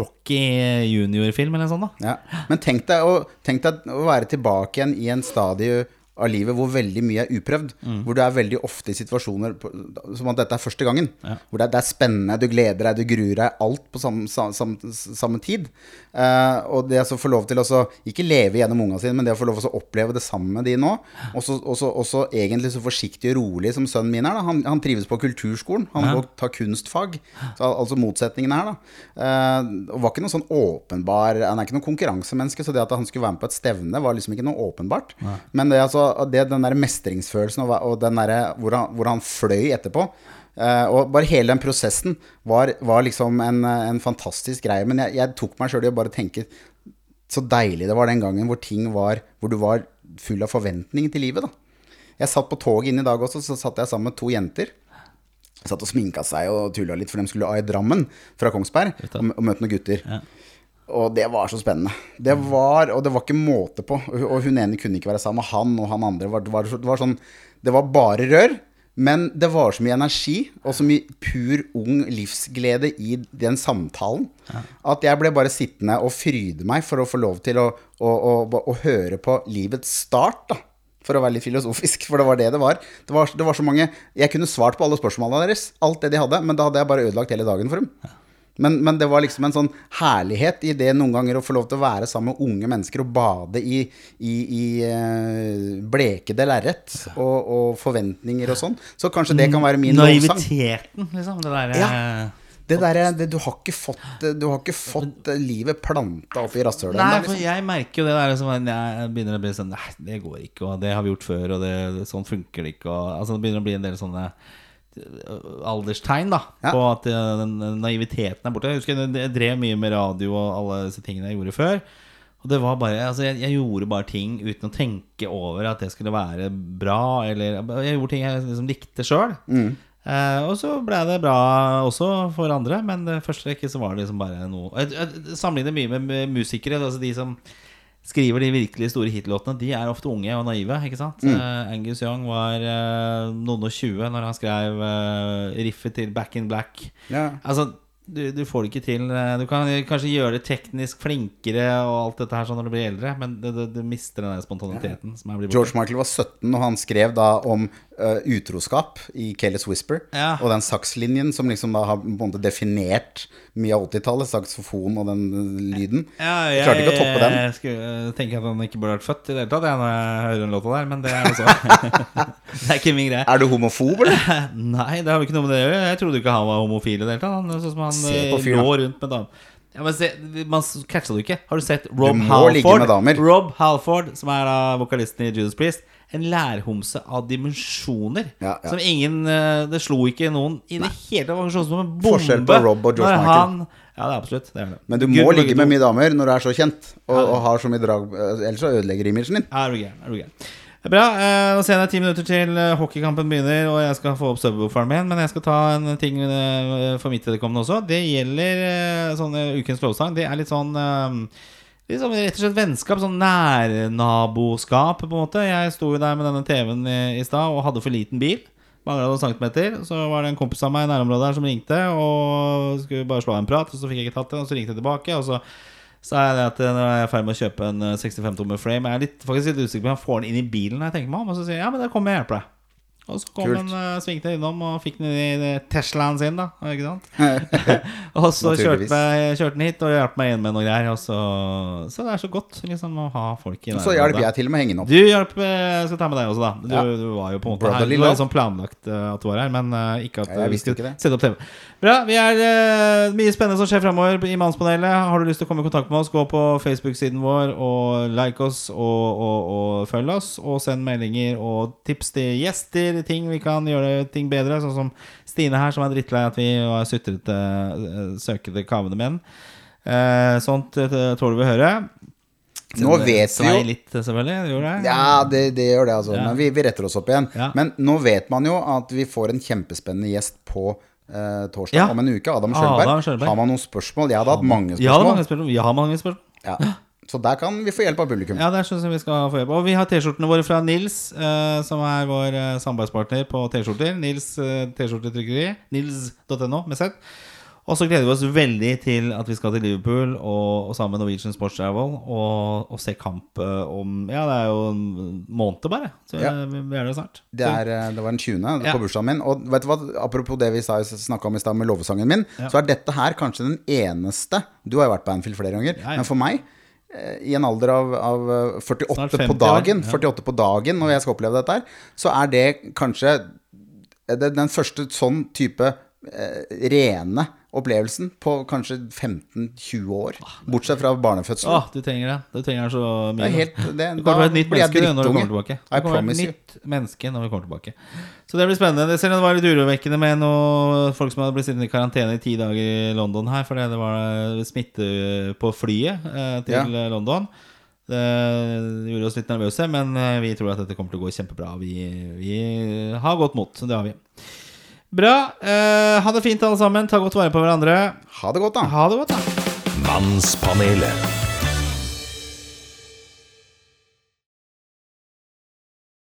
Rocky junior-film eller noe sånt. da Ja. Men tenk deg, å, tenk deg å være tilbake igjen i en stadie av livet hvor veldig mye er uprøvd. Hvor du er veldig ofte i situasjoner på, som at dette er første gangen. Hvor det, er- det er spennende, du gleder deg, du gruer deg. Alt på samme, sam, sam, samme tid. Eh, og det å få lov til å ikke leve gjennom unga sine, men det å få lov til å oppleve det samme med de nå. Og så- egentlig så forsiktig og rolig som sønnen min er. Da. Han, han trives på kulturskolen. Han Ja. ja. tar kunstfag. Så, altså motsetningen her, da. Eh, og var ikke noe sånn åpenbar Han er ikke noe konkurransemenneske, så det at han skulle være med på et stevne, var liksom ikke noe åpenbart. Men det, altså, det, den der mestringsfølelsen og, og den der, hvor, han, hvor han fløy etterpå uh, Og bare hele den prosessen var, var liksom en, en fantastisk greie. Men jeg, jeg tok meg sjøl i å bare tenke så deilig det var den gangen hvor ting var Hvor du var full av forventninger til livet, da. Jeg satt på toget inn i dag også, så satt jeg sammen med to jenter. Satt og sminka seg og tulla litt, for de skulle av i Drammen fra Kongsberg og, og møte noen gutter. Ja. Og det var så spennende. Det var, og det var ikke måte på. Og hun ene kunne ikke være sammen med han, og han andre var, var, det var sånn Det var bare rør. Men det var så mye energi og så mye pur ung livsglede i den samtalen at jeg ble bare sittende og fryde meg for å få lov til å, å, å, å høre på livets start, da. For å være litt filosofisk, for det var det det var. Det var, det var så mange Jeg kunne svart på alle spørsmålene deres, alt det de hadde, men da hadde jeg bare ødelagt hele dagen for dem. Men, men det var liksom en sånn herlighet i det noen ganger å få lov til å være sammen med unge mennesker og bade i, i, i eh, blekede lerret og, og forventninger og sånn. Så kanskje det kan være min lovsang. Naiviteten, liksom. Det derre Ja. eh, Det der, er- det, du, har ikke fått, du har ikke fått eh, livet planta opp i rasshølet Nei, for liksom. jeg merker jo det der som Jeg begynner å bli sånn Nei, det går ikke, og det har vi gjort før, og det, sånn funker det ikke. Og, altså, det begynner å bli en del sånne alderstegn da Ja. på at øh, den naiviteten er borte. Jeg husker jeg drev mye med radio og alle disse tingene jeg gjorde før. Og det var bare, altså jeg, jeg gjorde bare ting uten å tenke over at det skulle være bra. Eller Jeg gjorde ting jeg liksom likte sjøl. Eh, og så ble det bra også for andre, men det første rekke så var det liksom bare noe Jeg, jeg sammenligner mye med, med musikere. Altså de som skriver de virkelig store hitlåtene, de er ofte unge og naive. ikke sant? Eh, Angus Young var uh, noen og tjue når han skrev uh, riffet til Back in Black. Ja. Altså, du, du får det ikke til. Du kan kanskje gjøre det teknisk flinkere og alt dette her sånn når du blir eldre, men du, du, du mister den der spontaniteten som blitt. George Michael var 17 og han skrev da om eh, utroskap i Careless Whisper. Ja. Og den sakslinjen som liksom har på en måte definert mye av 80-tallet, saksofon og den eh, lyden. Ja, Jeg klarte ikke å toppe den. Jeg skulle tenker at han ikke burde vært født i det hele tatt, jeg, når jeg hører den låta der, men det er altså Det er ikke min greie. Er du homofob, eller? Nei, det har ikke noe med det å gjøre. Jeg trodde ikke han var homofil i det hele tatt. Han, sånn som han eh, lå rundt med damer. Ja, men se, man catcha det ikke. Har du sett Rob ligge Halford? Rob Halford, som er da vokalisten i Judas Priest. En lærhomse av dimensjoner. Ja, ja. Som ingen eh, Det slo ikke noen i det hele tatt. Sånn som en bombe. Forskjell på Rob og George Michael. Han, ja, det er absolutt. Det er det. Men du må Gud, ligge med mye damer når du er så kjent, og, og har så mye drag eh, Ellers så ødelegger imagen din. Er du gæren. Er du gæren. Bra. eh, Nå ser jeg det er ti minutter til hockeykampen begynner, og jeg skal få opp subwooferen min. Men jeg skal ta en ting for mitt vedkommende også. Det gjelder sånne ukens lovsang. Det er litt sånn sånn rett og slett vennskap. Sånn nærnaboskap, på en måte. Jeg sto jo der med denne TV-en i, i stad og hadde for liten bil. Mangla noen centimeter. Så var det en kompis av meg i nærområdet her som ringte og skulle bare slå av en prat. Og så fikk jeg ikke tatt den, og så ringte jeg tilbake. Og så sa jeg at eh, når jeg er i ferd med å kjøpe en eh, 65-tommer frame Jeg er litt, faktisk litt usikker på om jeg får den inn i bilen. Jeg tenker meg om Og så sier jeg ja, men da kommer jeg og hjelper deg. Og så kom Kult. den, uh, svingte innom og fikk den i eh, Teslaen sin, da. Ikke sant? og så kjørte, kjørte den hit og hjalp meg inn med noe greier. Og så, så det er så godt liksom å ha folk i Så nærområdet. hjelper jeg til med å henge den opp. Du hjalp Jeg skal ta med deg også, da. Du, Ja. du var jo på en måte her. Det var liksom planlagt eh, at du var her, men uh, ikke at jeg vi visste skulle sette opp TV. Bra. Vi er uh, mye spennende som skjer framover i Mannspanelet. Har du lyst til å komme i kontakt med oss, gå på Facebook-siden vår og like oss og, og, og følg oss. Og send meldinger og tips til gjester, ting vi kan gjøre ting bedre. Sånn som Stine her, som er drittlei at vi var sutrete, eh, søkete, kavende menn. Eh, sånt eh, tåler vi å høre. Nå vet vi jo litt, selvfølgelig. Det det. Ja, det, det gjør det, altså. Ja. Men vi, vi retter oss opp igjen. Ja. Men nå vet man jo at vi får en kjempespennende gjest på eh, torsdag Ja. om en uke. Adam Adam Sjølberg. Har man noen spørsmål? Jeg hadde hatt mange Ja, spørsmål. mange spørsmål. Ja, mange spørsmål. Ja. Så der kan vi få hjelp av publikum. Ja, der synes jeg vi skal få hjelp. Og vi har T-skjortene våre fra Nils, eh, som er vår eh, samarbeidspartner på T-skjorter. Nils eh, T-skjortetrykkeri. Nils.no med Z. Og så gleder vi oss veldig til at vi skal til Liverpool og, og sammen med Norwegian Sports Travel og, og se kamp eh, om Ja, det er jo en måned bare. Så Ja. vi, vi er der snart. Det, er, eh, det var den 20. Ja. på bursdagen min. Og vet du hva, apropos det vi snakka om i stad med lovesangen min, så er dette her kanskje den eneste Du har jo vært på Anfield flere ganger, Ja, ja. men for meg eh, i en alder av, av eh, 48 Snart på dagen, 48 på dagen når jeg skal oppleve dette her, så er det kanskje eh, den første sånn type eh, rene opplevelsen på kanskje 15-20 år. Bortsett fra barnefødselen. Ah, du trenger det. Du trenger så mye. Det er helt, det, Du kommer til å være et nytt menneske når du kommer tilbake. Du kommer til å være et nytt menneske når vi kommer tilbake. Så det blir spennende. Selv om det var litt urovekkende med noen folk som hadde blitt sittende i karantene i ti dager i London her fordi det var eh, smitte på flyet eh, til Ja. eh, London. Det gjorde oss litt nervøse, men eh, vi tror at dette kommer til å gå kjempebra. Vi, vi har godt mot. Det har vi. Bra. Eh, ha det fint, alle sammen. Ta godt vare på hverandre. Ha det godt, da. Ha det godt, da. Mannspanelet.